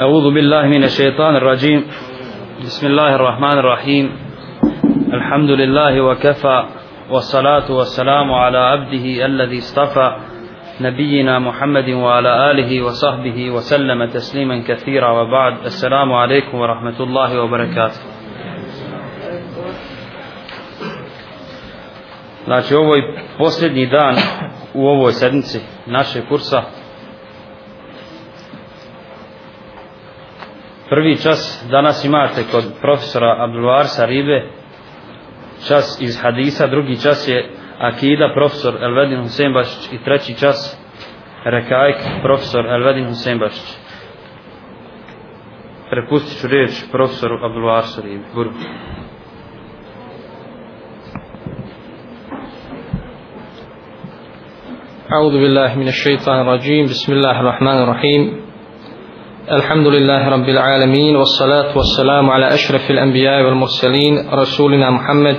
أعوذ بالله من الشيطان الرجيم بسم الله الرحمن الرحيم الحمد لله وكفى والصلاة والسلام على عبده الذي اصطفى نبينا محمد وعلى آله وصحبه وسلم تسليما كثيرا وبعد السلام عليكم ورحمة الله وبركاته Znači, ovo je posljednji dan u ovoj sedmici naše kursa prvi čas danas imate kod profesora Abdulvarsa Ribe čas iz hadisa, drugi čas je Akida profesor Elvedin Husembašić i treći čas Rekajk profesor Elvedin Husembašić prepustit ću riječ profesoru Abdulvarsu Ribe Buru. أعوذ بالله من الشيطان الرجيم بسم الله الرحمن الرحيم الحمد لله رب العالمين والصلاة والسلام على أشرف الأنبياء والمرسلين رسولنا محمد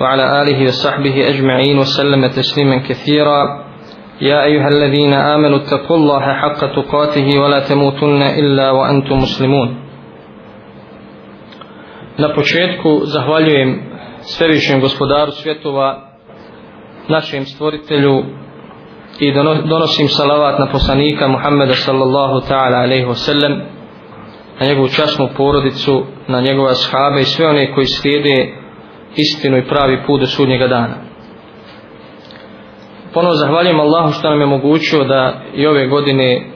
وعلى آله وصحبه أجمعين وسلم تسليما كثيرا يا أيها الذين آمنوا اتقوا الله حق تقاته ولا تموتن إلا وأنتم مسلمون Na početku zahvaljujem svevišnjem gospodaru svjetova, našem stvoritelju i donosim salavat na poslanika Muhammeda sallallahu ta'ala alaihi wasallam na njegovu časnu porodicu na njegove ashaabe i sve one koji slijede istinu i pravi put do sudnjega dana ponovo zahvaljujem Allahu što nam je mogućio da i ove godine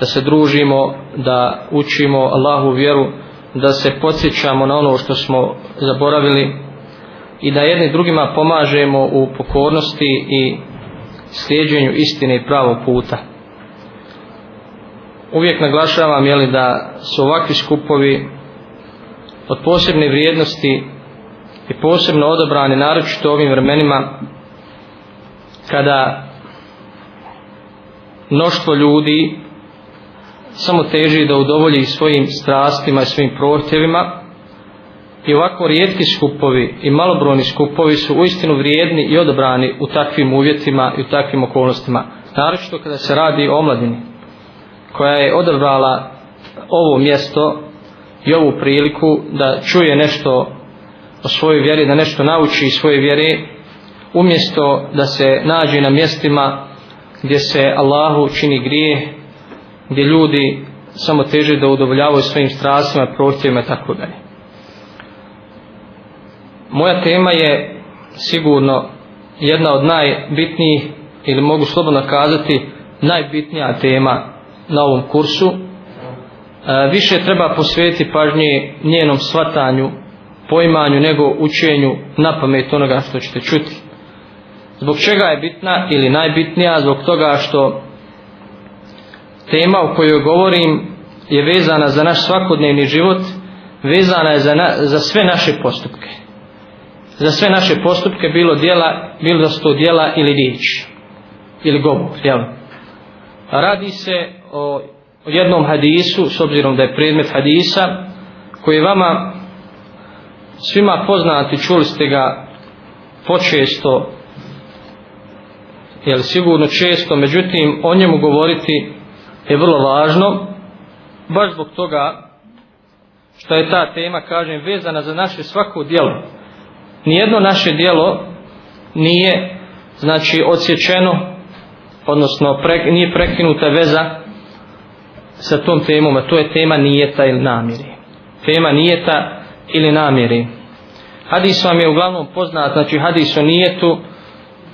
da se družimo da učimo Allahu vjeru da se podsjećamo na ono što smo zaboravili i da jedni drugima pomažemo u pokornosti i sljeđenju istine i pravog puta. Uvijek naglašavam je li da su ovakvi skupovi od posebne vrijednosti i posebno odobrani naročito ovim vremenima kada mnoštvo ljudi samo teži da udovolji svojim strastima i svojim prohtjevima i ovako rijetki skupovi i malobroni skupovi su uistinu vrijedni i odobrani u takvim uvjetima i u takvim okolnostima. Naravno kada se radi o omladini koja je odobrala ovo mjesto i ovu priliku da čuje nešto o svojoj vjeri, da nešto nauči iz svoje vjere, umjesto da se nađe na mjestima gdje se Allahu čini grije, gdje ljudi samo teže da udovoljavaju svojim strastima, prohtjevima i tako dalje moja tema je sigurno jedna od najbitnijih ili mogu slobodno kazati najbitnija tema na ovom kursu. E, više treba posvetiti pažnje njenom svatanju, poimanju nego učenju na pamet onoga što ćete čuti. Zbog čega je bitna ili najbitnija? Zbog toga što tema o kojoj govorim je vezana za naš svakodnevni život, vezana je za, na, za sve naše postupke za sve naše postupke bilo dijela, bilo da su to dijela ili riječ, ili govor, jel? Radi se o, o jednom hadisu, s obzirom da je predmet hadisa, koji je vama svima poznati, čuli ste ga počesto, jel sigurno često, međutim, o njemu govoriti je vrlo važno, baš zbog toga što je ta tema, kažem, vezana za naše svako djelo nijedno naše dijelo nije znači odsječeno odnosno pre, nije prekinuta veza sa tom temom a to je tema nijeta ili namjeri tema nijeta ili namjeri hadis vam je uglavnom poznat znači hadis o nijetu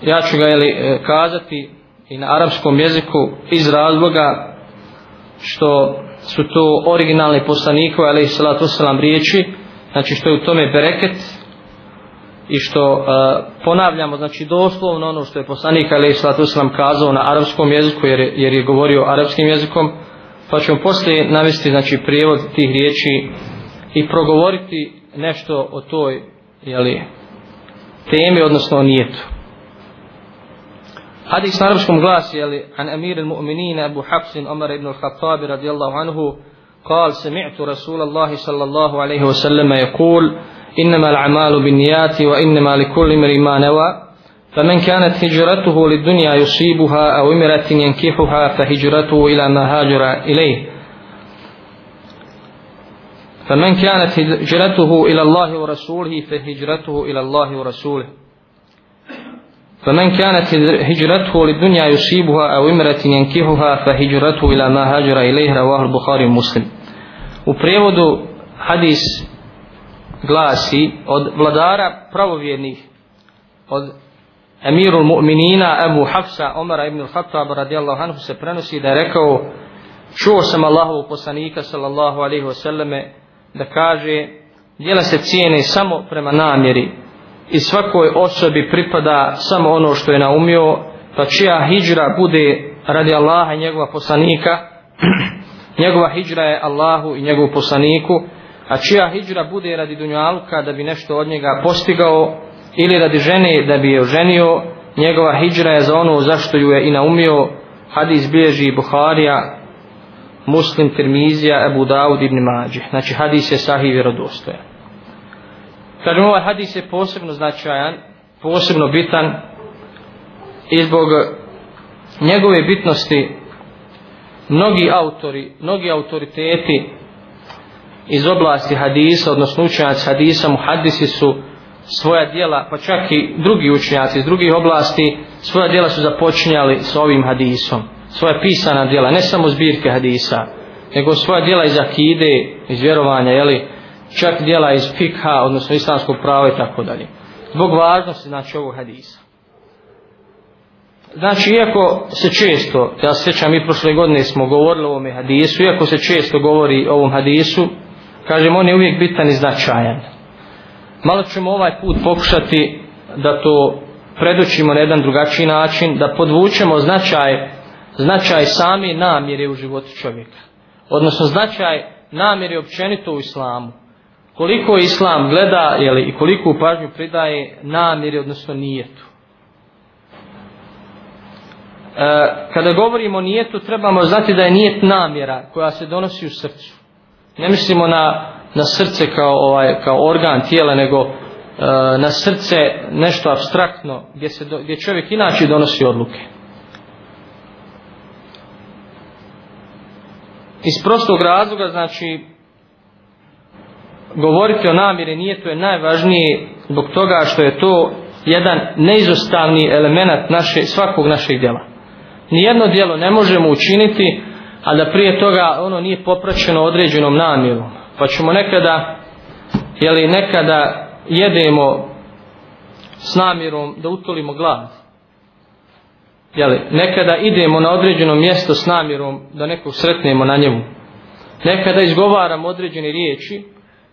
ja ću ga jeli, e, kazati i na arapskom jeziku iz razloga što su to originalni poslanikovi ali salatu selam riječi znači što je u tome bereket i što uh, ponavljamo, znači doslovno ono što je poslanik Ali Islatu Islam kazao na arapskom jeziku, jer je, jer je govorio arapskim jezikom, pa ćemo poslije navesti znači, prijevod tih riječi i progovoriti nešto o toj jeli, temi, odnosno o nijetu. Hadis na arapskom glasi, jeli, an emir il mu'minine Abu Hafsin Omar ibn al-Khattabi radijallahu anhu, kal se mi'tu Rasulallahi sallallahu alaihi wa sallama je kul, cool, إنما الأعمال بالنيات وإنما لكل امرئ ما نوى فمن كانت هجرته للدنيا يصيبها أو امرأة ينكحها فهجرته إلى ما هاجر إليه فمن كانت هجرته إلى الله ورسوله فهجرته إلى الله ورسوله فمن كانت هجرته للدنيا يصيبها أو امرأة ينكحها فهجرته إلى ما هاجر إليه رواه البخاري ومسلم U حديث glasi od vladara pravovjernih od emirul mu'minina Abu Hafsa Omara ibn al-Khattab radijallahu anhu se prenosi da je rekao čuo sam Allahov poslanika sallallahu alaihi wasallame da kaže djela se cijene samo prema namjeri i svakoj osobi pripada samo ono što je naumio pa čija hijra bude radi Allaha i njegova poslanika njegova hijra je Allahu i njegovu poslaniku a čija hijđra bude radi dunjalka da bi nešto od njega postigao ili radi žene da bi je oženio, njegova hijđra je za ono zašto ju je i naumio, hadis bježi Buharija, Muslim, Tirmizija, Ebu Dawud ibn Mađe. Znači hadis je sahih i vjerodostojan. Kad ovaj hadis je posebno značajan, posebno bitan, i zbog njegove bitnosti mnogi autori, mnogi autoriteti iz oblasti hadisa, odnosno učenjaci hadisa, muhadisi su svoja dijela, pa čak i drugi učenjaci iz drugih oblasti, svoja dijela su započinjali sa ovim hadisom. Svoja pisana dijela, ne samo zbirke hadisa, nego svoja dijela iz akide, iz vjerovanja, jeli, čak dijela iz fikha, odnosno islamskog prava i tako dalje. Zbog važnosti, znači, ovog hadisa. Znači, iako se često, ja sećam i prošle godine smo govorili o ovom hadisu, iako se često govori o ovom hadisu, kažem, on je uvijek bitan i značajan. Malo ćemo ovaj put pokušati da to predoćimo na jedan drugačiji način, da podvučemo značaj, značaj same namjere u životu čovjeka. Odnosno značaj namjere općenito u islamu. Koliko islam gleda jeli, i koliko u pažnju pridaje namjere, odnosno nijetu. E, kada govorimo o nijetu, trebamo znati da je nijet namjera koja se donosi u srcu ne mislimo na, na srce kao, ovaj, kao organ tijela, nego e, na srce nešto abstraktno gdje, se do, gdje čovjek inače donosi odluke. Iz prostog razloga, znači, govoriti o namjeri nije to je najvažnije zbog toga što je to jedan neizostavni element naše, svakog našeg djela. Nijedno djelo ne možemo učiniti uh, a da prije toga ono nije popraćeno određenom namjerom. Pa ćemo nekada, jeli nekada jedemo s namjerom da utolimo glad. Jeli, nekada idemo na određeno mjesto s namjerom da nekog sretnemo na njemu. Nekada izgovaram određene riječi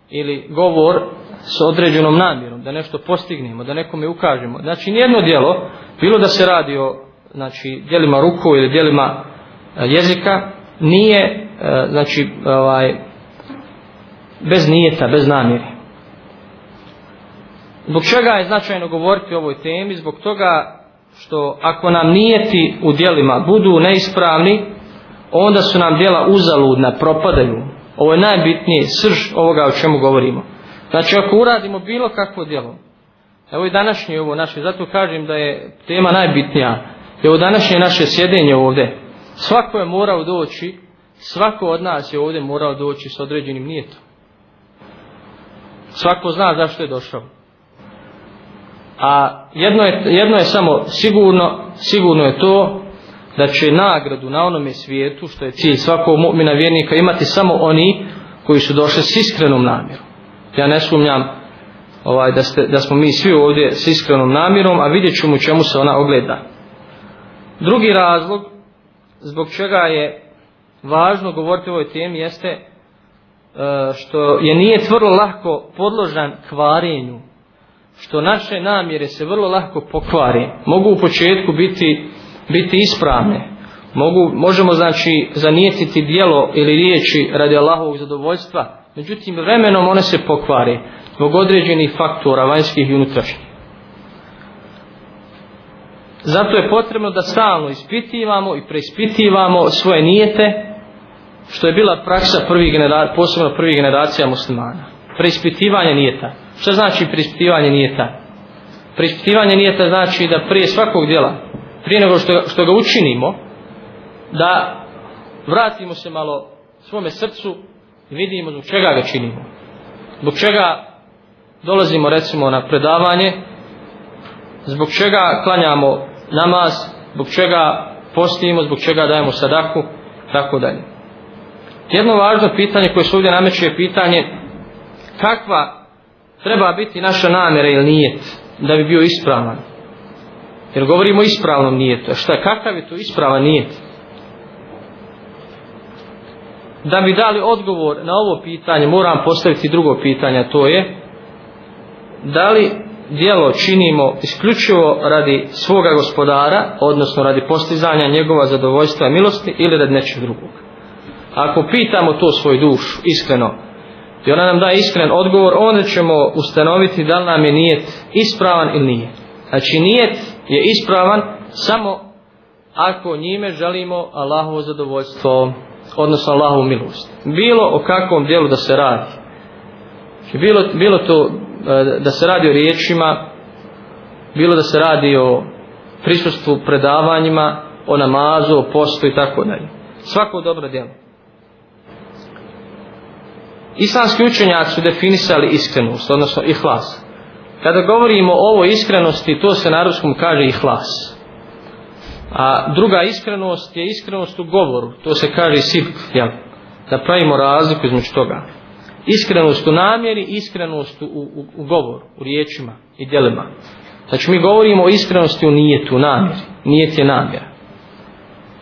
ili govor s određenom namjerom, da nešto postignemo, da nekome ukažemo. Znači, nijedno dijelo, bilo da se radi o znači, dijelima ruku ili dijelima e, jezika, nije e, znači ovaj bez nijeta, bez namjere. Zbog čega je značajno govoriti o ovoj temi? Zbog toga što ako nam nijeti u dijelima budu neispravni, onda su nam dijela uzaludna, propadaju. Ovo je najbitnije srž ovoga o čemu govorimo. Znači ako uradimo bilo kakvo dijelo, evo i današnje ovo naše, zato kažem da je tema najbitnija, evo današnje naše sjedenje ovde, Svako je morao doći, svako od nas je ovdje morao doći s određenim nijetom. Svako zna zašto je došao. A jedno je, jedno je samo sigurno, sigurno je to da će nagradu na onome svijetu, što je cilj svakog mu'mina vjernika, imati samo oni koji su došli s iskrenom namjerom. Ja ne sumnjam ovaj, da, ste, da smo mi svi ovdje s iskrenom namjerom, a vidjet ćemo čemu se ona ogleda. Drugi razlog zbog čega je važno govoriti o ovoj temi jeste e, što je nije vrlo lahko podložan kvarenju, što naše namjere se vrlo lahko pokvari, mogu u početku biti, biti ispravne, mogu, možemo znači zanijetiti dijelo ili riječi radi Allahovog zadovoljstva, međutim vremenom one se pokvari zbog određenih faktora vanjskih i unutrašnjih. Zato je potrebno da stalno ispitivamo i preispitivamo svoje nijete, što je bila praksa prvih generacija, posebno prvih generacija muslimana. Preispitivanje nijeta. Šta znači preispitivanje nijeta? Preispitivanje nijeta znači da prije svakog djela, prije nego što, što ga učinimo, da vratimo se malo svome srcu i vidimo zbog čega ga činimo. Zbog čega dolazimo recimo na predavanje, zbog čega klanjamo namaz, zbog čega postijemo, zbog čega dajemo sadaku, tako dalje. Jedno važno pitanje koje se ovdje nameće je pitanje kakva treba biti naša namjera ili nijet da bi bio ispravan. Jer govorimo o ispravnom nijetu. Šta, kakav je to ispravan nijet? Da bi dali odgovor na ovo pitanje, moram postaviti drugo pitanje, to je da li dijelo činimo isključivo radi svoga gospodara, odnosno radi postizanja njegova zadovoljstva i milosti ili radi nečeg drugog. Ako pitamo to svoju dušu iskreno i ona nam da iskren odgovor, onda ćemo ustanoviti da li nam je nijet ispravan ili nije. Znači nijet je ispravan samo ako njime želimo Allahovo zadovoljstvo, odnosno Allahovu milost. Bilo o kakvom dijelu da se radi. Znači, bilo, bilo to E, da se radi o riječima, bilo da se radi o prisustvu predavanjima, o namazu, o postu i tako dalje. Svako dobro djelo. Islamski učenjaci su definisali iskrenost, odnosno ihlas. Kada govorimo o ovoj iskrenosti, to se na ruskom kaže ihlas. A druga iskrenost je iskrenost u govoru, to se kaže sifk, jel? Da pravimo razliku između toga iskrenost u namjeri, iskrenost u, u, u govoru, u riječima i djelima. Znači mi govorimo o iskrenosti u nijetu, u namjeri. Nijet je namjera.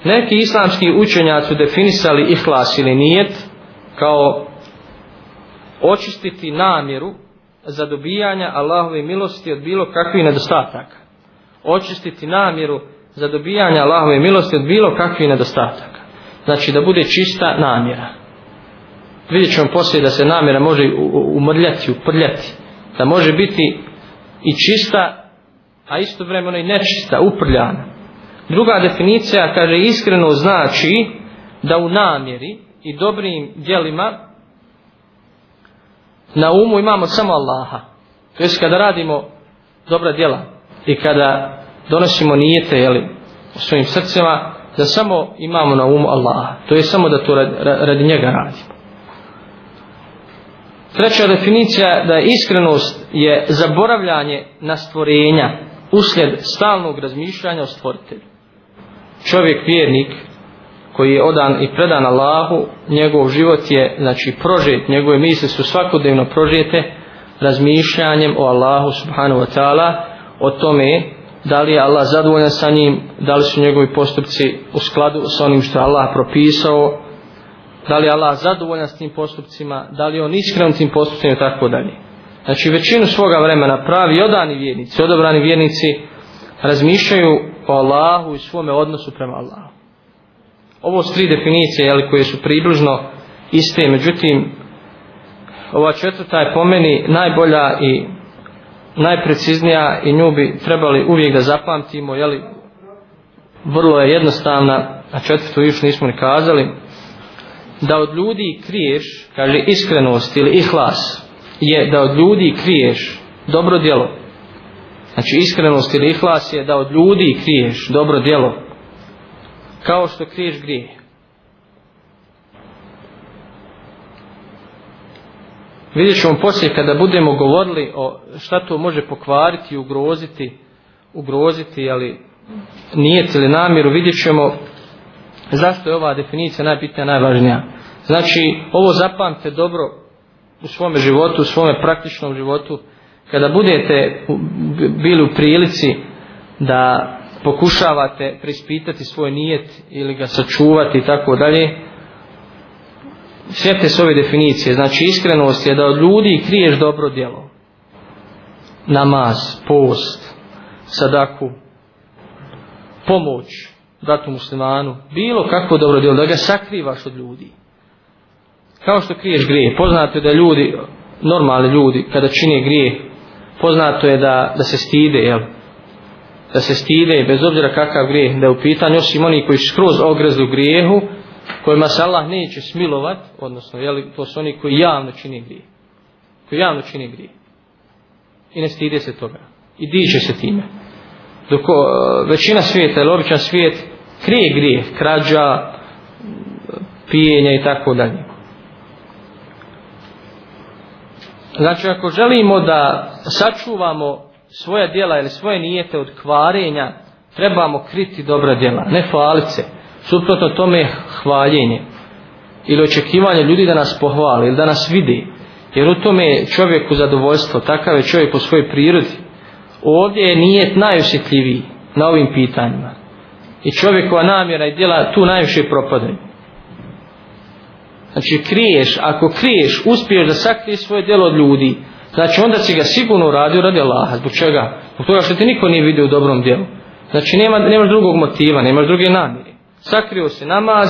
Neki islamski učenjaci definisali ihlas ili nijet kao očistiti namjeru za dobijanje Allahove milosti od bilo kakvih nedostataka. Očistiti namjeru za dobijanje Allahove milosti od bilo kakvih nedostataka. Znači da bude čista namjera vidjet ćemo poslije da se namjera može umrljati, uprljati. Da može biti i čista, a isto vremeno i nečista, uprljana. Druga definicija, kaže, iskreno znači da u namjeri i dobrim dijelima na umu imamo samo Allaha. To je kada radimo dobra djela i kada donosimo nijete jeli, u svojim srcima, da samo imamo na umu Allaha. To je samo da to radi, radi njega radimo. Treća definicija da je iskrenost je zaboravljanje na stvorenja uslijed stalnog razmišljanja o stvoritelju. Čovjek vjernik koji je odan i predan Allahu, njegov život je znači prožet, njegove misli su svakodnevno prožete razmišljanjem o Allahu subhanahu wa ta'ala, o tome da li je Allah zadovoljan sa njim, da li su njegovi postupci u skladu sa onim što je Allah propisao, da li je Allah zadovoljan s tim postupcima, da li je on iskren tim postupcima i tako dalje. Znači većinu svoga vremena pravi odani vjernici, odobrani vjernici razmišljaju o Allahu i svome odnosu prema Allahu. Ovo su tri definicije jeli, koje su približno iste, međutim ova četvrta je po meni najbolja i najpreciznija i nju bi trebali uvijek da zapamtimo, jeli, vrlo je jednostavna, a četvrtu još nismo ni kazali, da od ljudi kriješ, kaže iskrenost ili ihlas, je da od ljudi kriješ dobro djelo. Znači iskrenost ili ihlas je da od ljudi kriješ dobro djelo. Kao što kriješ grije. Vidjet ćemo poslije kada budemo govorili o šta to može pokvariti i ugroziti, ugroziti, ali nije cilj namjeru, vidjet ćemo Zašto je ova definicija najbitnija, najvažnija? Znači, ovo zapamte dobro u svome životu, u svome praktičnom životu. Kada budete bili u prilici da pokušavate prispitati svoj nijet ili ga sačuvati i tako dalje, sjetite se ove definicije. Znači, iskrenost je da od ljudi kriješ dobro djelo. Namaz, post, sadaku, pomoć, bratu muslimanu, bilo kako dobro djelo, da ga sakrivaš od ljudi. Kao što kriješ grije, poznato je da ljudi, normalni ljudi, kada čine grije, poznato je da, da se stide, jel? Da se stide, bez obzira kakav grije, da je u pitanju, osim oni koji skroz ogrezli u grijehu, kojima se Allah neće smilovat, odnosno, jel, to su oni koji javno čine grije. Koji javno čine grije. I ne stide se toga. I diče se time. Dok o, većina svijeta, ili običan svijet, krije grijeh, krađa, pijenja i tako dalje. Znači, ako želimo da sačuvamo svoja dijela ili svoje nijete od kvarenja, trebamo kriti dobra dijela, ne falice. Suprotno tome je hvaljenje ili očekivanje ljudi da nas pohvali ili da nas vidi. Jer u tome je čovjeku zadovoljstvo, takav je čovjek po svojoj prirodi. Ovdje je nijet najosjetljiviji na ovim pitanjima i čovjekova namjera i djela tu najviše propadne. Znači kriješ, ako kriješ, uspiješ da sakriješ svoje djelo od ljudi, znači onda si ga sigurno uradio radi Allaha. Zbog čega? Zbog toga što ti niko nije vidio u dobrom djelu. Znači nema, nemaš drugog motiva, nemaš druge namjere. Sakrio si namaz,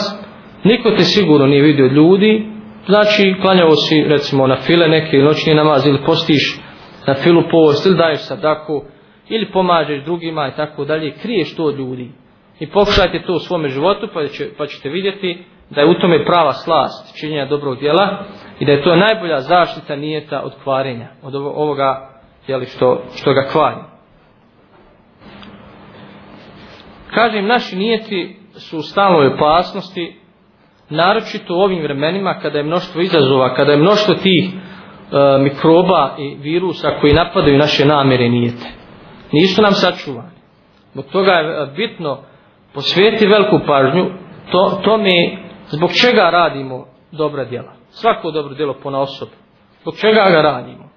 niko te sigurno nije vidio od ljudi, znači klanjao si recimo na file neke ili noćni namaz ili postiš na filu post ili daješ sadaku ili pomažeš drugima i tako dalje, kriješ to od ljudi. I pokušajte to u svome životu pa, će, pa ćete vidjeti da je u tome prava slast činjenja dobrog djela i da je to najbolja zaštita nijeta od kvarenja, od ovoga jeli, što, što ga kvari. Kažem, naši nijeti su u stalnoj opasnosti, naročito u ovim vremenima kada je mnoštvo izazova, kada je mnoštvo tih e, mikroba i virusa koji napadaju naše namere nijete. Nisu nam sačuvani. Zbog toga je e, bitno posvijeti veliku pažnju to, to mi zbog čega radimo dobra djela. Svako dobro djelo po na osobi. Zbog čega ga radimo.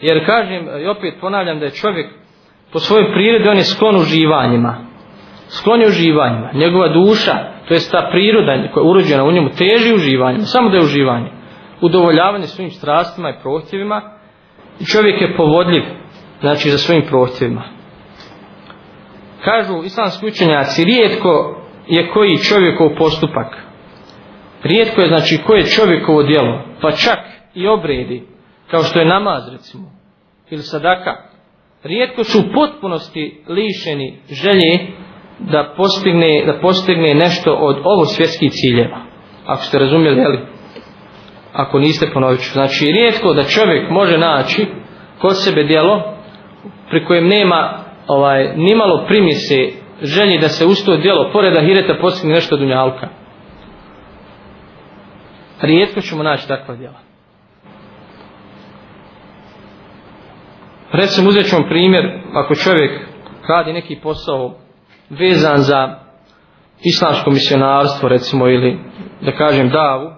Jer kažem i opet ponavljam da je čovjek po svojoj prirodi on je sklon uživanjima. Sklon je uživanjima. Njegova duša, to je ta priroda koja je urođena u njemu, teži uživanjima. Samo da je uživanje. Udovoljavanje svojim strastima i prohtjevima. I čovjek je povodljiv znači za svojim prohtjevima. Kažu islamski učenjaci, rijetko je koji čovjekov postupak. Rijetko je znači koje čovjekovo djelo, pa čak i obredi, kao što je namaz recimo, ili sadaka. Rijetko su u potpunosti lišeni želje da postigne, da postigne nešto od ovo svjetskih ciljeva. Ako ste razumjeli, jeli? Ako niste ponovit ću. Znači, rijetko da čovjek može naći kod sebe djelo pri kojem nema ovaj, nimalo primise želji da se usto djelo pored ahireta postigne nešto od unjalka. Rijetko ćemo naći takva djela. Recimo, uzet ćemo primjer, ako čovjek radi neki posao vezan za islamsko misionarstvo, recimo, ili da kažem davu,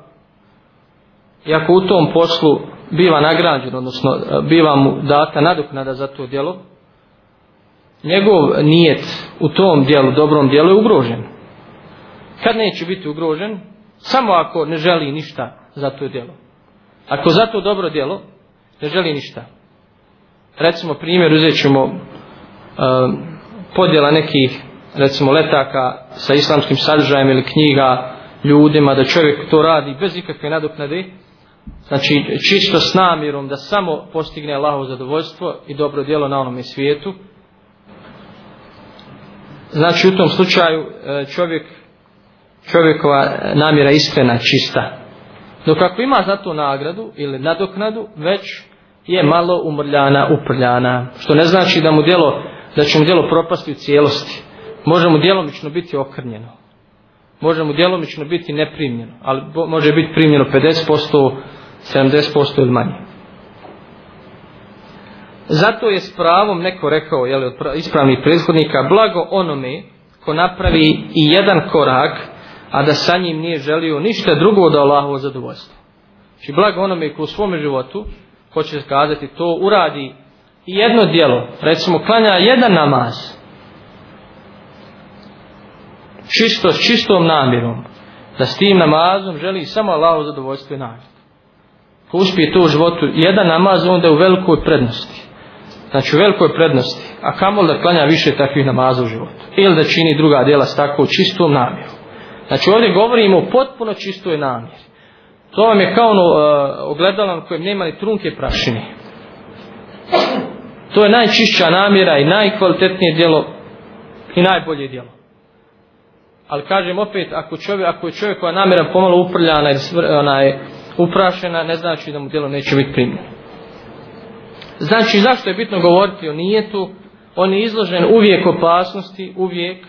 i ako u tom poslu biva nagrađen, odnosno biva mu data nadoknada za to djelo, njegov nijet u tom dijelu, dobrom dijelu je ugrožen. Kad neće biti ugrožen, samo ako ne želi ništa za to dijelo. Ako za to dobro dijelo, ne želi ništa. Recimo primjer, uzet ćemo uh, podjela nekih recimo letaka sa islamskim sadržajem ili knjiga ljudima, da čovjek to radi bez ikakve nadoknade, znači čisto s namirom da samo postigne Allahovo zadovoljstvo i dobro dijelo na onome svijetu, znači u tom slučaju e, čovjek čovjekova namjera iskrena čista dok ako ima za to nagradu ili nadoknadu već je malo umrljana uprljana što ne znači da mu djelo da će mu djelo propasti u cijelosti može mu djelomično biti okrnjeno može mu djelomično biti neprimljeno ali može biti primljeno 50% 70% ili manje Zato je s pravom neko rekao, jel, od ispravnih prethodnika, blago onome ko napravi i jedan korak, a da sa njim nije želio ništa drugo da Allahovo zadovoljstvo. Znači, blago onome ko u svome životu, ko će kazati to, uradi i jedno dijelo, recimo, klanja jedan namaz, čisto, s čistom namirom, da s tim namazom želi samo Allahovo zadovoljstvo i nagled. Ko uspije to u životu, jedan namaz, onda je u velikoj prednosti. Znači u velikoj prednosti. A kamol da klanja više takvih namaza u životu. Ili da čini druga djela s tako čistom namjerom. Znači ovdje govorimo o potpuno čistoj namjeri. To vam je kao ono uh, ogledalo na kojem nema ni trunke prašine. To je najčišća namjera i najkvalitetnije djelo i najbolje djelo. Ali kažem opet, ako, čovjek, ako je čovjek koja namjera pomalo uprljana, ona je uprašena, ne znači da mu djelo neće biti primljeno. Znači, zašto je bitno govoriti o nijetu? On je izložen uvijek opasnosti, uvijek,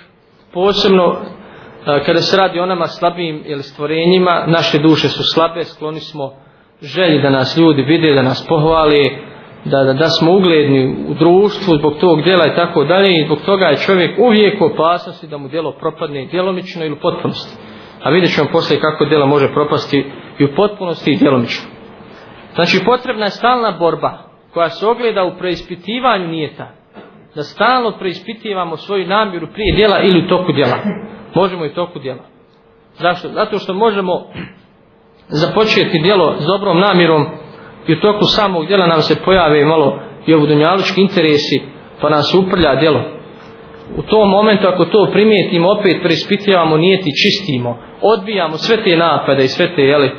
posebno e, kada se radi o nama slabijim ili stvorenjima, naše duše su slabe, skloni smo želji da nas ljudi vide, da nas pohvali, da, da, da smo ugledni u društvu zbog tog djela i tako dalje i zbog toga je čovjek uvijek u opasnosti da mu djelo propadne djelomično ili u potpunosti. A vidjet ćemo poslije kako djelo može propasti i u potpunosti i djelomično. Znači potrebna je stalna borba koja se ogleda u preispitivanju nijeta, da stalno preispitivamo svoju namjeru prije djela ili u toku djela. Možemo i u toku djela. Zašto? Zato što možemo započeti djelo s dobrom namjerom i u toku samog djela nam se pojave malo i ovodunjalički interesi pa nas uprlja djelo. U tom momentu ako to primijetimo opet preispitivamo nijeti čistimo. Odbijamo sve te napade i sve te, jeli,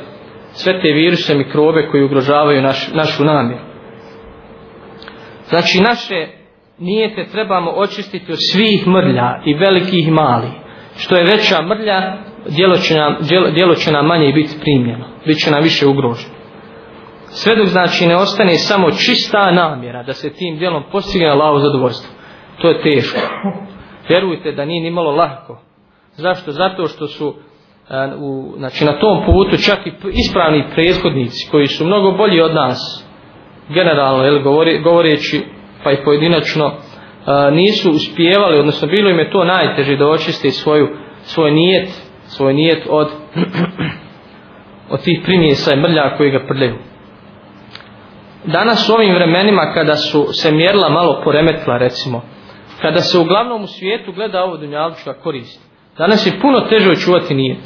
sve te viruse, mikrobe koji ugrožavaju naš, našu namjeru. Znači naše nijete trebamo očistiti od svih mrlja i velikih i mali. Što je veća mrlja, djelo će nam, djelo, djelo će nam manje biti primljeno. Biće nam više ugroženo. Sve dok znači ne ostane samo čista namjera da se tim djelom postigne Allahov zadovoljstvo. To je teško. Vjerujte da nije ni malo lahko. Zašto? Zato što su uh, u, znači na tom putu čak i ispravni prethodnici koji su mnogo bolji od nas, generalno ili govori, govoreći pa i pojedinačno a, nisu uspijevali, odnosno bilo im je to najteže da očiste svoju, svoj nijet, svoj nijet od, od tih primjesa i mrlja koji ga prljaju. Danas u ovim vremenima kada su se mjerila malo poremetila recimo, kada se uglavnom u svijetu gleda ovo dunjalučka korist, danas je puno teže očuvati nijet.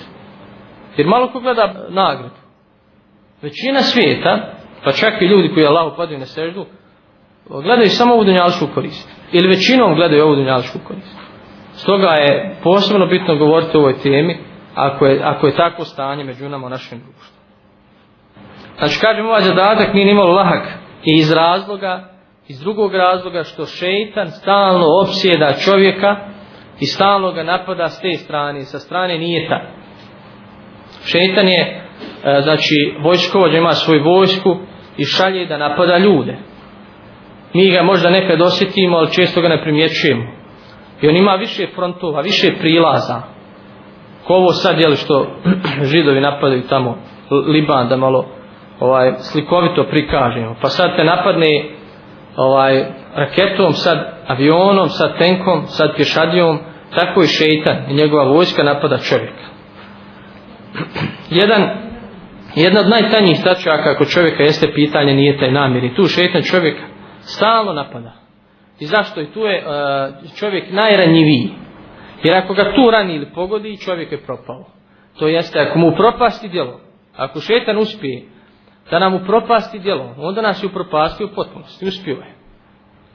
Jer malo ko gleda nagradu. Većina svijeta, Pa čak i ljudi koji Allahu padaju na seždu, gledaju samo ovu dunjalučku korist. Ili većinom gledaju ovu dunjalučku korist. Stoga je posebno bitno govoriti o ovoj temi, ako je, ako je tako stanje među nama u našem društvu. Znači, kažem, ovaj zadatak nije nimalo lahak. I iz razloga, iz drugog razloga, što šeitan stalno opsjeda čovjeka i stalno ga napada s te strane, sa strane nije ta. Šeitan je, e, znači, vojskovođa ima svoju vojsku, i šalje da napada ljude. Mi ga možda nekad osjetimo, ali često ga ne primjećujemo. I on ima više frontova, više prilaza. Ko ovo sad, jel, što židovi napadaju tamo, Liban, da malo ovaj, slikovito prikažemo. Pa sad te napadne ovaj, raketom, sad avionom, sad tenkom, sad pješadijom, tako i šeitan i njegova vojska napada čovjeka. Jedan Jedna od najtanjih tačaka kod čovjeka jeste pitanje nije taj namjer. I tu šetan čovjek stalno napada. I zašto? I tu je e, čovjek najranjiviji. Jer ako ga tu rani ili pogodi, čovjek je propao. To jeste, ako mu propasti djelo, ako šetan uspije da nam upropasti djelo, onda nas je upropasti u potpunosti, uspio je.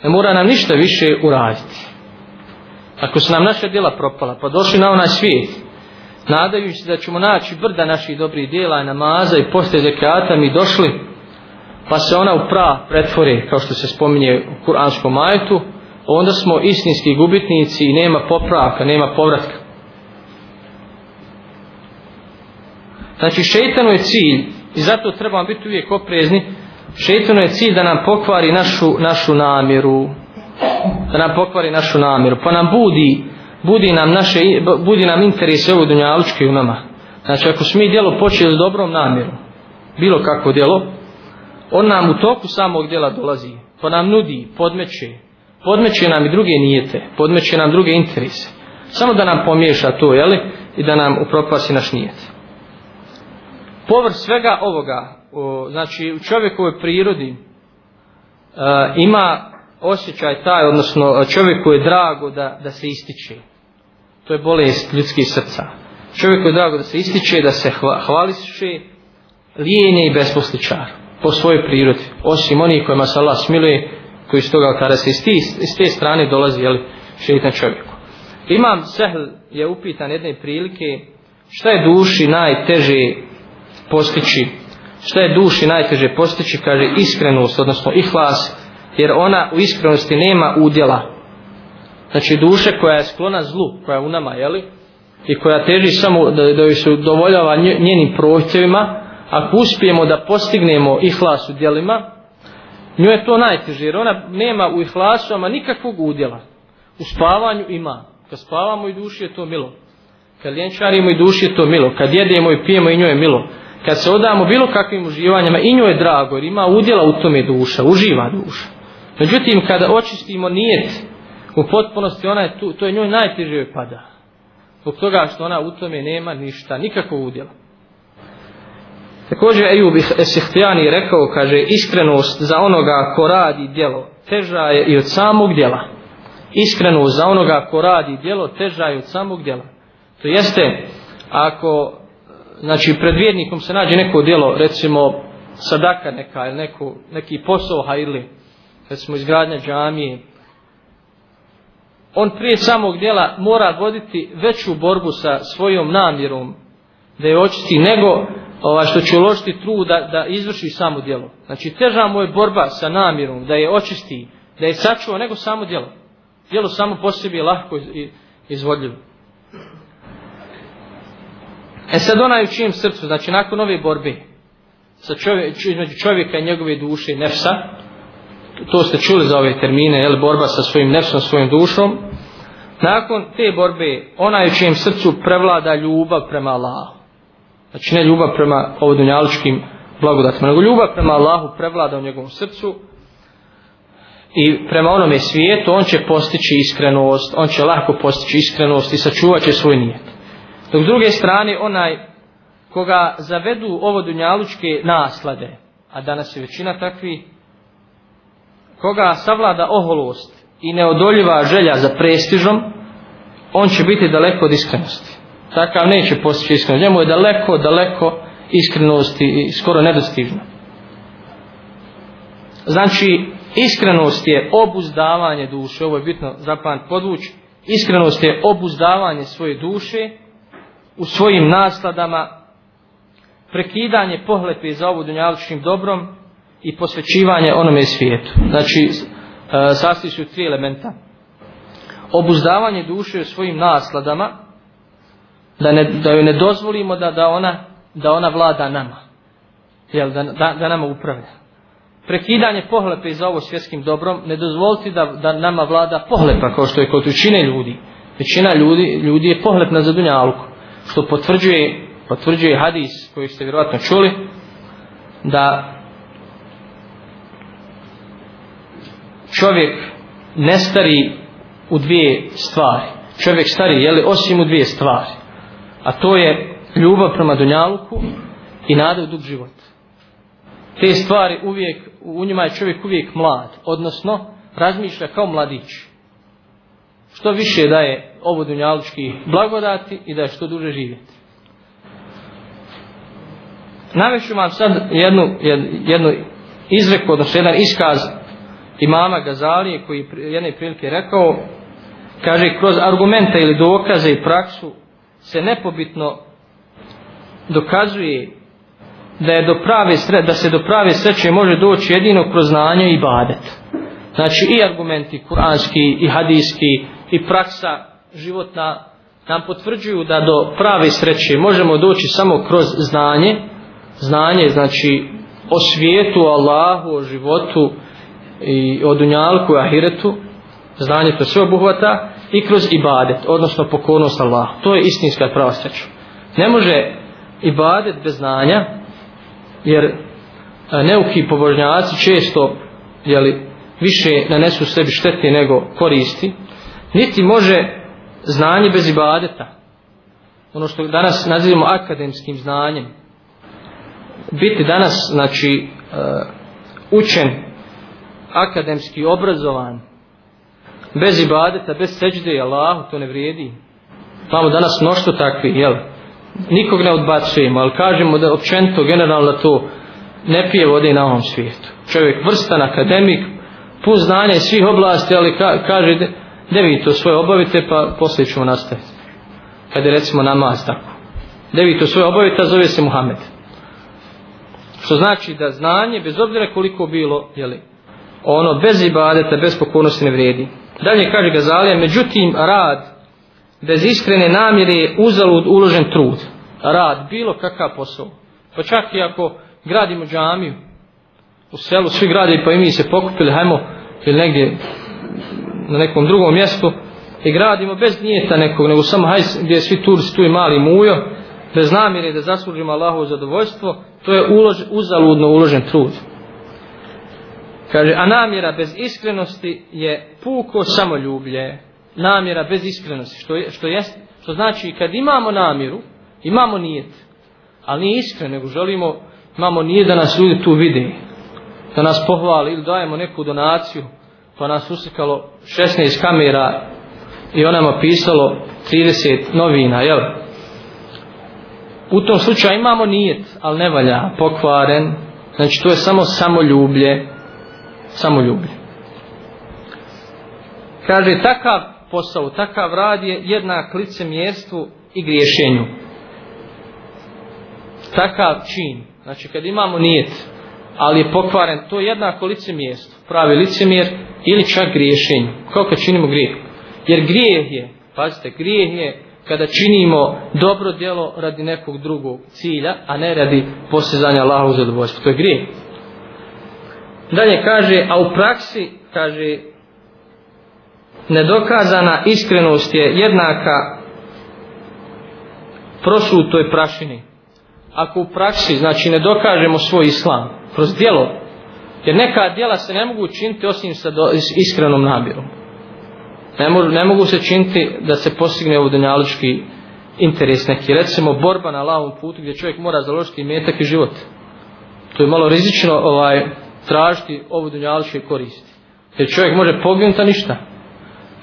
Ne mora nam ništa više uraditi. Ako su nam naša djela propala, pa došli na onaj svijet, nadajući se da ćemo naći brda naših dobrih djela i namaza i posle zekata mi došli pa se ona u pra pretvori kao što se spominje u kuranskom majetu onda smo istinski gubitnici i nema popravka, nema povratka znači šeitanu je cilj i zato trebamo biti uvijek oprezni šeitanu je cilj da nam pokvari našu, našu namjeru da nam pokvari našu namjeru pa nam budi budi nam, naše, budi nam interes ovo dunjalučke u nama. Znači, ako smo mi djelo počeli s dobrom namjerom, bilo kako djelo, on nam u toku samog djela dolazi, pa nam nudi, podmeće, podmeće nam i druge nijete, podmeće nam druge interese. Samo da nam pomiješa to, jeli, i da nam upropasi naš nijet. Povr svega ovoga, o, znači, u čovjekovoj prirodi e, ima osjećaj taj, odnosno čovjeku je drago da, da se ističe to je bolest ljudskih srca. Čovjeku je drago da se ističe, da se hvališe lijene i besposličar po svojoj prirodi, osim onih kojima se Allah smiluje, koji iz toga kada se iz, ti, iz te strane dolazi jeli, šeitan čovjeku. Imam Sehl je upitan jedne prilike šta je duši najteže postići šta je duši najteže postići kaže iskrenost, odnosno ihlas jer ona u iskrenosti nema udjela znači duše koja je sklona zlu, koja je u nama, jeli, i koja teži samo da, da joj se udovoljava njenim prohtjevima, ako uspijemo da postignemo ihlas u dijelima, nju je to najteže, jer ona nema u ihlasu, ama nikakvog udjela. U spavanju ima. Kad spavamo i duši je to milo. Kad ljenčarimo i duši je to milo. Kad jedemo i pijemo i njoj je milo. Kad se odamo bilo kakvim uživanjama i njoj je drago, jer ima udjela u tome duša, uživa duša. Međutim, kada očistimo nijet, U potpunosti ona je tu, to je njoj najteže joj pada. Zbog toga što ona u tome nema ništa, nikakvog udjela. Također Ejub Esihtijani rekao, kaže, iskrenost za onoga ko radi djelo teža je i od samog djela. Iskrenost za onoga ko radi djelo teža je od samog djela. To jeste, ako znači, pred vjernikom se nađe neko djelo, recimo sadaka neka ili neko, neki posao hajli, recimo izgradnja džamije, on prije samog djela mora voditi veću borbu sa svojom namjerom da je očisti nego ova, što će uložiti trud da, da izvrši samo djelo. Znači teža mu je borba sa namjerom da je očisti, da je sačuo nego samo djelo. Djelo samo po sebi je lahko i izvodljivo. E sad onaj u čijem srcu, znači nakon ove borbe sa čovje, između čovjeka i njegove duše i nefsa, to ste čuli za ove termine, jel, borba sa svojim nefsom, svojim dušom. Nakon te borbe, onaj u čijem srcu prevlada ljubav prema Allahu. Znači ne ljubav prema ovodunjaličkim blagodatima, nego ljubav prema Allahu prevlada u njegovom srcu. I prema onome svijetu on će postići iskrenost, on će lako postići iskrenost i sačuvat će svoj nijet. Dok s druge strane, onaj koga zavedu ovodunjaličke naslade, a danas je većina takvih, koga savlada oholost i neodoljiva želja za prestižom, on će biti daleko od iskrenosti. Takav neće postići iskrenost. Njemu je daleko, daleko iskrenosti i skoro nedostižno. Znači, iskrenost je obuzdavanje duše. Ovo je bitno zapan podvuć. Iskrenost je obuzdavanje svoje duše u svojim nasladama, prekidanje pohlepe za ovu dunjavučnim dobrom, i posvećivanje onome svijetu. Znači, e, sastoji se u tri elementa. Obuzdavanje duše u svojim nasladama, da, ne, da joj ne dozvolimo da, da, ona, da ona vlada nama. Jel, da, da, da nama upravlja. Prekidanje pohlepe za ovo svjetskim dobrom, ne dozvoliti da, da nama vlada pohlepa, kao što je kod većine ljudi. Većina ljudi, ljudi je pohlepna za dunjalku, što potvrđuje, potvrđuje hadis koji ste vjerovatno čuli, da čovjek ne stari u dvije stvari. Čovjek stari, jeli, osim u dvije stvari. A to je ljubav prema Dunjaluku i nada u dug život. Te stvari uvijek, u njima je čovjek uvijek mlad, odnosno razmišlja kao mladić. Što više daje ovo Dunjalučki blagodati i da je što duže živjeti. Navešu vam sad jednu, jednu izreku, odnosno jedan iskaz imama Gazalije koji jedne prilike rekao, kaže, kroz argumente ili dokaze i praksu se nepobitno dokazuje da, je do prave sre, da se do prave sreće može doći jedino kroz znanje i badet. Znači i argumenti kuranski i hadijski i praksa životna nam potvrđuju da do prave sreće možemo doći samo kroz znanje. Znanje znači o svijetu, o Allahu, o životu, i o dunjalku i ahiretu, znanje to sve obuhvata, i kroz ibadet, odnosno pokornost Allah. To je istinska prava sreća. Ne može ibadet bez znanja, jer e, neuki pobožnjaci često jeli, više nanesu sebi štete nego koristi, niti može znanje bez ibadeta, ono što danas nazivamo akademskim znanjem, biti danas znači, e, učen akademski obrazovan, bez ibadeta, bez seđde, Allah, to ne vrijedi. Tamo danas mnošto takvi, jel? Nikog ne odbacujemo, ali kažemo da općento, generalno to ne pije vode na ovom svijetu. Čovjek vrstan akademik, pun znanja iz svih oblasti, ali ka, kaže da de, vi to svoje obavite, pa poslije ćemo nastaviti. Kada je recimo namaz tako. Da vi to svoje obavite, a zove se Muhammed. Što znači da znanje, bez obzira koliko bilo, jel, ono bez ibadeta, bez pokornosti ne vrijedi. Dalje kaže Gazalija, međutim rad bez iskrene namjere je uzalud uložen trud. Rad, bilo kakav posao. Pa čak i ako gradimo džamiju, u selu svi gradi pa i mi se pokupili, hajmo ili negdje na nekom drugom mjestu i gradimo bez nijeta nekog, nego samo haj, gdje svi turisti, tu je mali mujo, bez namjere da zaslužimo Allahovo zadovoljstvo, to je ulož, uzaludno uložen trud. Kaže, a namjera bez iskrenosti je puko samoljublje. Namjera bez iskrenosti, što, je, što, jest, što znači kad imamo namjeru, imamo nijet. Ali nije iskren, nego želimo, imamo nijet da nas ljudi tu vidi. Da nas pohvali ili dajemo neku donaciju. Pa nas usikalo 16 kamera i ona nam pisalo 30 novina, jel? U tom slučaju imamo nijet, ali ne valja, pokvaren. Znači to je samo samoljublje. ljublje samo ljublje. Kaže, takav posao, takav rad je jednak lice mjestvu i griješenju. Takav čin, znači kad imamo nijet, ali je pokvaren, to je jednako lice mjestvu, pravi licemjer ili čak griješenju. Kao kad činimo grijeh. Jer grijeh je, pazite, grijeh je kada činimo dobro djelo radi nekog drugog cilja, a ne radi posjezanja Allahovu zadovoljstva. To je grijeh. Dalje kaže, a u praksi, kaže, nedokazana iskrenost je jednaka prošu u toj prašini. Ako u praksi, znači, ne dokažemo svoj islam, kroz dijelo, jer neka dijela se ne mogu učiniti osim sa do, iskrenom nabirom. Ne mogu, ne mogu se činiti da se postigne ovo dunjalički interes neki. Recimo, borba na lavom putu gdje čovjek mora založiti metak i život. To je malo rizično, ovaj, tražiti ovu dunjalučke koristi. Jer čovjek može poginuti, a ništa.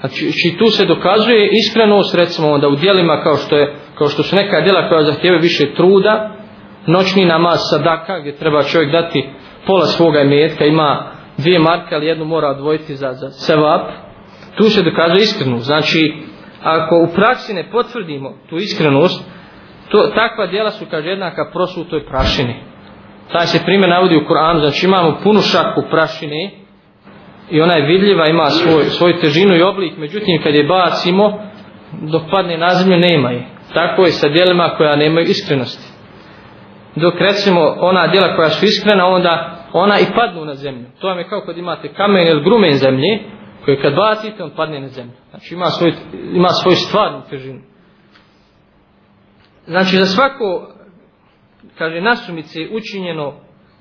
Znači, znači tu se dokazuje iskrenost, recimo, da u dijelima kao što, je, kao što su neka dijela koja zahtjeva više truda, noćni namaz sadaka, gdje treba čovjek dati pola svoga imetka, ima dvije marke, ali jednu mora odvojiti za, za sevap, tu se dokazuje iskrenost. Znači, ako u praksi ne potvrdimo tu iskrenost, to, takva dijela su, kaže, jednaka prosutoj prašini taj se primjer navodi u Koranu, znači imamo punu šaku prašine i ona je vidljiva, ima svoju, svoju težinu i oblik, međutim kad je bacimo, dok padne na zemlju nema je. Tako je sa dijelima koja nemaju iskrenosti. Dok recimo ona dijela koja su iskrena, onda ona i padnu na zemlju. To vam je kao kad imate kamen ili grumen zemlje, koji kad bacite, on padne na zemlju. Znači ima svoju, ima svoju stvarnu težinu. Znači za svako kaže, nasumice učinjeno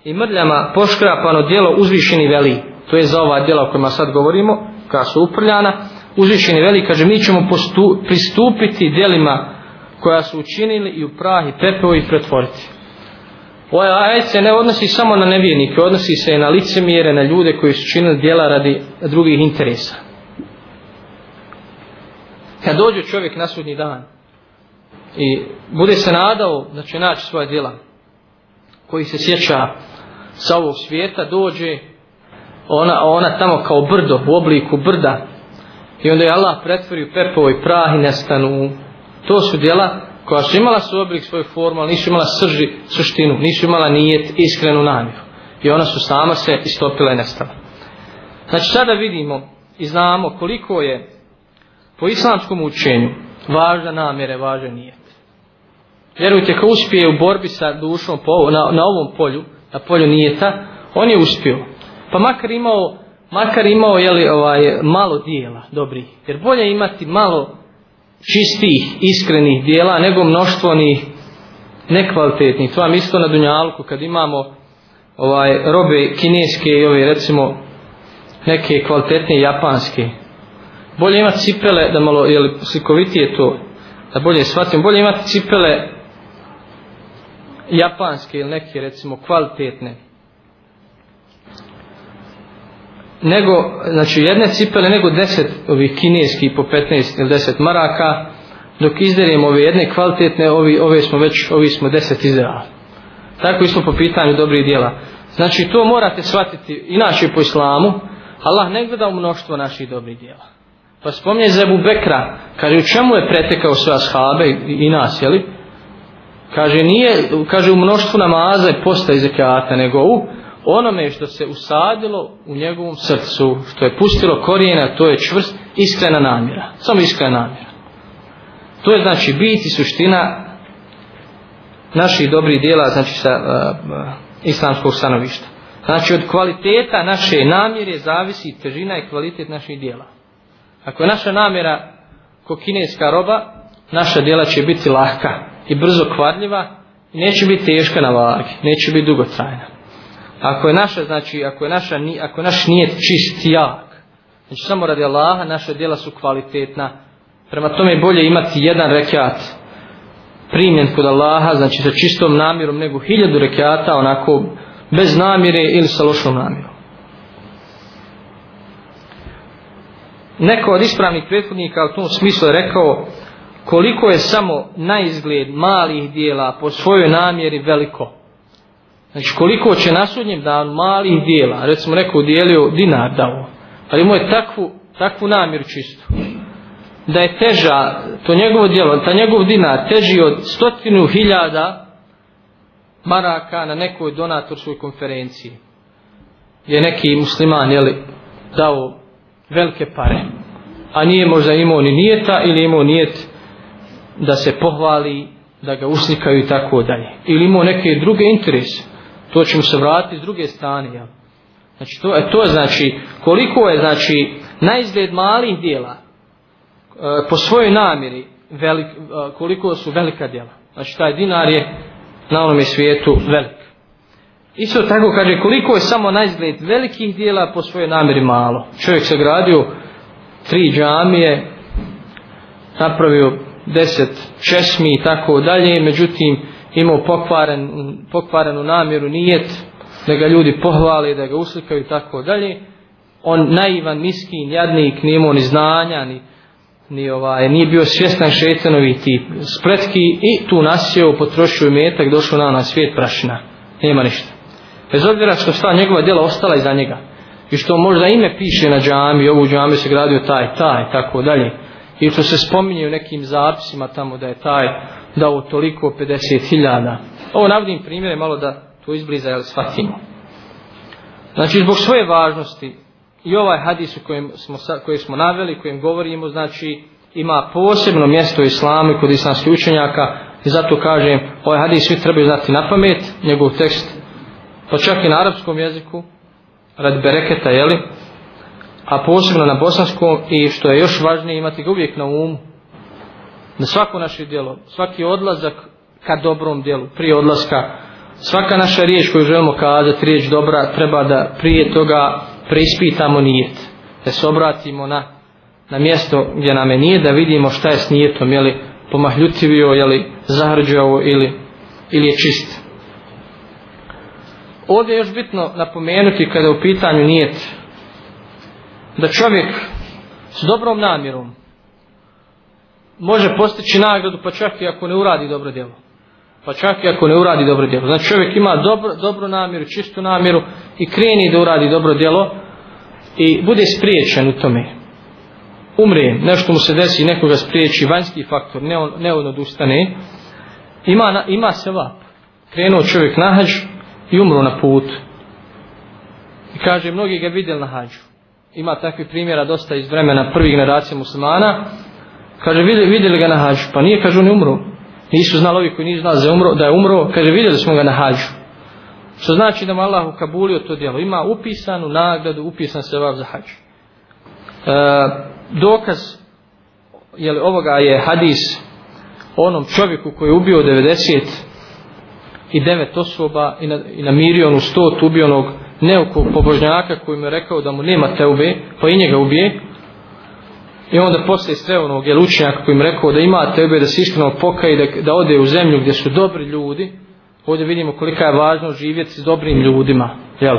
i mrljama poškrapano dijelo uzvišeni veli. To je za ova dijela o kojima sad govorimo, kada su uprljana. Uzvišeni veli, kaže, mi ćemo postu, pristupiti dijelima koja su učinili i u prahi pepeo i pretvoriti. Ovaj ajet se ne odnosi samo na nevijenike, odnosi se i na licemire, na ljude koji su činili dijela radi drugih interesa. Kad dođe čovjek na sudnji dan, i bude se nadao da će naći svoje djela koji se sjeća sa ovog svijeta, dođe ona, ona tamo kao brdo, u obliku brda i onda je Allah pretvori u pepovoj prah i nestanu. To su djela koja su imala svoj oblik, svoju formu, ali nisu imala srži, suštinu, nisu imala nijet, iskrenu namiju. I ona su sama se istopila i nestala. Znači sada vidimo i znamo koliko je po islamskom učenju važna namjere, važan nijet. Vjerujte, ko uspije u borbi sa dušom po, na, na ovom polju, na polju nijeta, on je uspio. Pa makar imao, makar imao jeli, ovaj, malo dijela dobrih. Jer bolje imati malo čistih, iskrenih dijela nego mnoštvo ni nekvalitetnih. To vam isto na Dunjalku kad imamo ovaj robe kineske i ove recimo neke kvalitetne japanske. Bolje imati cipele da malo, jeli slikovitije to, da bolje shvatim, bolje imati cipele japanske ili neke recimo kvalitetne nego znači jedne cipele nego 10 ovih kineski po 15 ili 10 maraka dok izdelimo ove jedne kvalitetne ovi ove smo već ovi smo 10 izdela tako isto po pitanju dobrih dijela znači to morate shvatiti inače po islamu Allah ne gleda u mnoštvo naših dobrih dijela pa spomnje Zebu Bekra kaže u čemu je pretekao sve ashabe i nas jeli? li kaže, nije, kaže, u mnoštvu namaza je posta i zekijata, nego u onome što se usadilo u njegovom srcu, što je pustilo korijena, to je čvrst, iskrena namjera. Samo iskrena namjera. To je znači bit i suština naših dobrih dijela, znači sa uh, islamskog stanovišta. Znači od kvaliteta naše namjere zavisi težina i kvalitet naših dijela. Ako je naša namjera ko kineska roba, naša dijela će biti lahka, i brzo kvarljiva, neće biti teška na vagi, neće biti dugotrajna. Ako je naša, znači, ako je naša, ni, ako je naš nijet čist jak, znači samo radi Allaha, naše djela su kvalitetna, prema tome je bolje imati jedan rekiat primjen kod Allaha, znači sa čistom namjerom, nego hiljadu rekiata, onako, bez namjere ili sa lošom namjerom. Neko od ispravnih prethodnika u tom smislu je rekao, koliko je samo na izgled malih dijela po svojoj namjeri veliko. Znači koliko će na sudnjem danu malih dijela, recimo neko udijelio dinar dao, ali mu je takvu, takvu namjeru čistu. Da je teža, to njegovo dijelo, ta njegov dinar teži od stotinu hiljada maraka na nekoj donatorskoj konferenciji. Je neki musliman, jeli, dao velike pare. A nije možda imao ni nijeta ili imao nijeta da se pohvali, da ga uslikaju i tako dalje. Ili imao neke druge interese, to će mu se vratiti s druge strane. Ja. Znači, to, e, to je znači, koliko je znači, na izgled malih dijela, e, po svojoj namjeri, velik, e, koliko su velika dijela. Znači, taj dinar je na onome svijetu velik. Isto tako kaže, koliko je samo na izgled velikih dijela, po svojoj namjeri malo. Čovjek se gradio tri džamije, napravio deset česmi i tako dalje, međutim imao pokvaren, pokvarenu namjeru nijet da ga ljudi pohvale, da ga uslikaju i tako dalje. On naivan, miskin, jadnik, nije imao ni znanja, ni, ni ovaj, nije bio svjestan šetanovi ti spretki i tu nasijeo, potrošio i metak, došao na na svijet prašina. Nema ništa. Bez obzira što sta njegova djela ostala iza njega. I što možda ime piše na džami, ovu džami se gradio taj, taj, tako dalje i što se spominje u nekim zapisima tamo da je taj dao toliko 50.000. Ovo navodim primjere malo da to izbliza, jel shvatimo. Znači, zbog svoje važnosti i ovaj hadis u kojem smo, koje smo naveli, kojem govorimo, znači, ima posebno mjesto u islamu i kod islamskih učenjaka i zato kažem, ovaj hadis svi trebaju znati na pamet, njegov tekst, pa čak i na arapskom jeziku, rad bereketa, jeli, li? a posebno na bosanskom i što je još važnije imati ga uvijek na umu na svako naše djelo, svaki odlazak ka dobrom djelu, prije odlaska svaka naša riječ koju želimo kazati riječ dobra treba da prije toga preispitamo nijet da se obratimo na, na mjesto gdje nam je nije da vidimo šta je s nijetom je li pomahljutivio, je li zahrđao ili, ili je čist ovdje je još bitno napomenuti kada je u pitanju nijet da čovjek s dobrom namjerom može postići nagradu pa čak i ako ne uradi dobro djelo. Pa čak i ako ne uradi dobro djelo. Znači čovjek ima dobro, dobro namjeru, čistu namjeru i kreni da uradi dobro djelo i bude spriječen u tome. Umre, nešto mu se desi, nekoga spriječi, vanjski faktor, ne on, ne on odustane. Ima, ima se vap. Krenuo čovjek na hađu i umro na put. I kaže, mnogi ga vidjeli na hađu ima takvi primjera dosta iz vremena prvih generacija muslimana. Kaže, vidjeli, vidjeli ga na hađu. Pa nije, kaže, on je umro. Nisu znali ovi koji nisu znali da je umro, da je umro. Kaže, vidjeli smo ga na hađu. Što znači da mu Allah ukabulio to djelo. Ima upisanu nagradu, upisan se vav za hađu. E, dokaz je li, ovoga je hadis onom čovjeku koji je ubio 90 i devet osoba i, na, i namirio onu stot ubionog onog neukog pobožnjaka koji mu je rekao da mu nema te ubije, pa i njega ubije. I onda poslije sreo onog jel učenjaka koji mu je rekao da ima te ubije, da se iskreno poka i da, da ode u zemlju gdje su dobri ljudi. Ovdje vidimo kolika je važno živjeti s dobrim ljudima. Jel?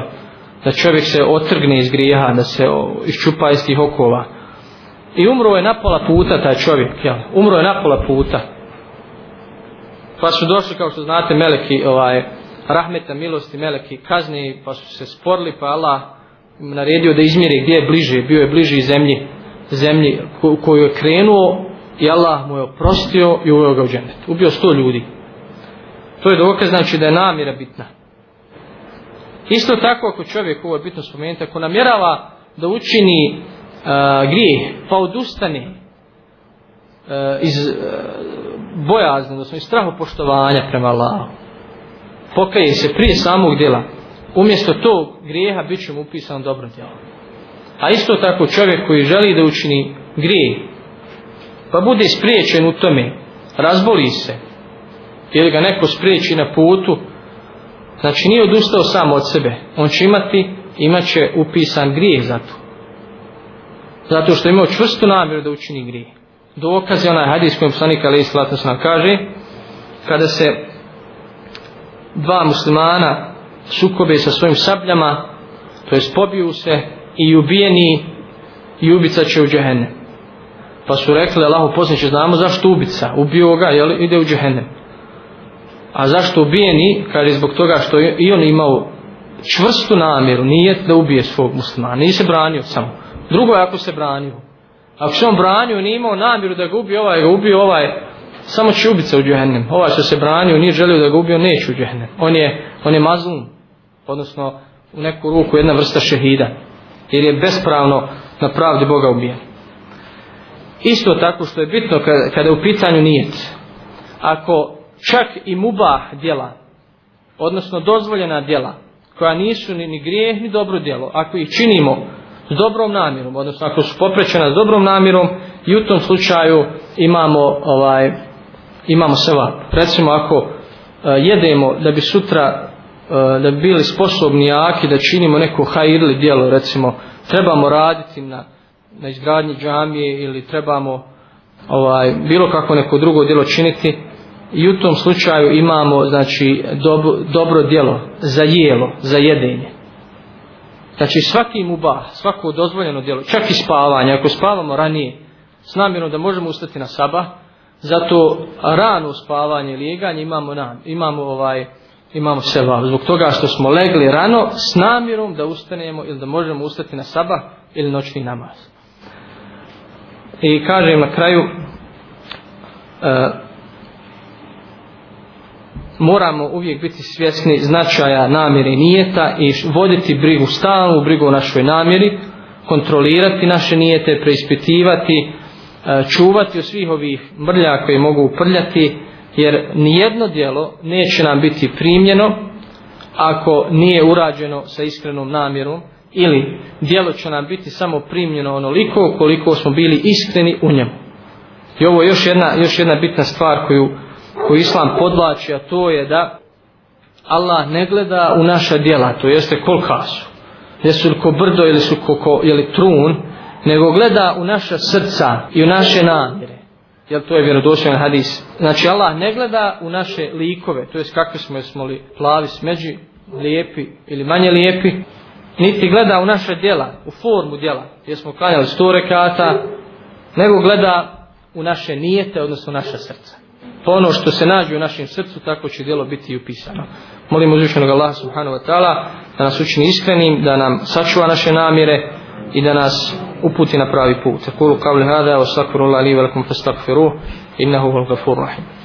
Da čovjek se otrgne iz grijeha, da se o, iščupa iz tih okova. I umro je napola puta taj čovjek. Jel? Umro je napola puta. Pa su došli, kao što znate, meleki ovaj, rahmeta, milosti, meleki, kazni, pa su se sporili, pa Allah naredio da izmjeri gdje je bliže, bio je bliži zemlji, zemlji ko, koju je krenuo i Allah mu je oprostio i uveo ga u džennet. Ubio sto ljudi. To je dokaz, znači da je namjera bitna. Isto tako ako čovjek, ovo je bitno spomenuti, ako namjerava da učini a, e, grije, pa odustane a, e, iz a, e, bojazne, odnosno iz strahu poštovanja prema Allahu, pokaje se prije samog djela, umjesto tog grijeha bit će mu upisan dobro djelo. A isto tako čovjek koji želi da učini grije, pa bude spriječen u tome, razboli se, ili ga neko spriječi na putu, znači nije odustao sam od sebe, on će imati, imat će upisan grije za to. Zato što je imao čvrstu namjeru da učini grije. Dokaz je onaj hadis kojim sanika Ali Islatasna kaže, kada se dva muslimana sukobe sa svojim sabljama, to jest pobiju se i ubijeni i ubica će u džehene. Pa su rekli, Allaho posljednje znamo zašto ubica, ubio ga, jel, ide u džehene. A zašto ubijeni, kad je zbog toga što i on imao čvrstu namjeru, nije da ubije svog muslimana, nije se branio samo. Drugo je ako se branio. Ako se on branio, nije imao namjeru da ga ubije ovaj, ga ubije ovaj, samo će ubica u džehennem. Ova što se branio, nije želio da ga ubio, neće u džehennem. On je, on je mazlum, odnosno u neku ruku jedna vrsta šehida, jer je bespravno na pravdi Boga ubijen. Isto tako što je bitno kada je u pitanju nijet. Ako čak i muba djela, odnosno dozvoljena djela, koja nisu ni, ni grijeh, ni dobro djelo, ako ih činimo s dobrom namjerom, odnosno ako su poprećena s dobrom namjerom, i u tom slučaju imamo ovaj, imamo seva. Recimo ako e, jedemo da bi sutra e, da bi bili sposobni jaki da činimo neko hajirli dijelo recimo trebamo raditi na, na izgradnji džamije ili trebamo ovaj bilo kako neko drugo djelo činiti i u tom slučaju imamo znači dobro, dobro djelo za jelo, za jedenje znači svaki muba svako dozvoljeno djelo, čak i spavanje ako spavamo ranije s namjerom da možemo ustati na sabah zato rano spavanje lijeganje imamo nam imamo ovaj imamo seba zbog toga što smo legli rano s namjerom da ustanemo ili da možemo ustati na saba ili noćni namaz i kažem na kraju e, moramo uvijek biti svjesni značaja namjere nijeta i voditi brigu stalnu brigu o našoj namjeri kontrolirati naše nijete preispitivati e, E, čuvati od svih ovih mrlja koje mogu prljati, jer nijedno dijelo neće nam biti primljeno ako nije urađeno sa iskrenom namjerom ili dijelo će nam biti samo primljeno onoliko koliko smo bili iskreni u njemu. I ovo je još jedna, još jedna bitna stvar koju, koju Islam podlači, a to je da Allah ne gleda u naša dijela, to jeste kolka su. Jesu li ko brdo ili su ko, ko ili trun, nego gleda u naša srca i u naše namjere. Jel to je vjerodostojan hadis? Znači Allah ne gleda u naše likove, to jest kakvi smo, jesmo li plavi, smeđi, lijepi ili manje lijepi, niti gleda u naše djela, u formu djela, gdje smo klanjali sto rekata, nego gleda u naše nijete, odnosno naša srca. Po pa ono što se nađe u našem srcu, tako će djelo biti i upisano. Molim uzvišenog Allaha subhanahu wa ta'ala da nas učini iskrenim, da nam sačuva naše namjere, i da nas uputi na pravi put. Kulu kavli hada, ostakfirullah li velikum, ostakfiruh, innahu velikafur rahimu.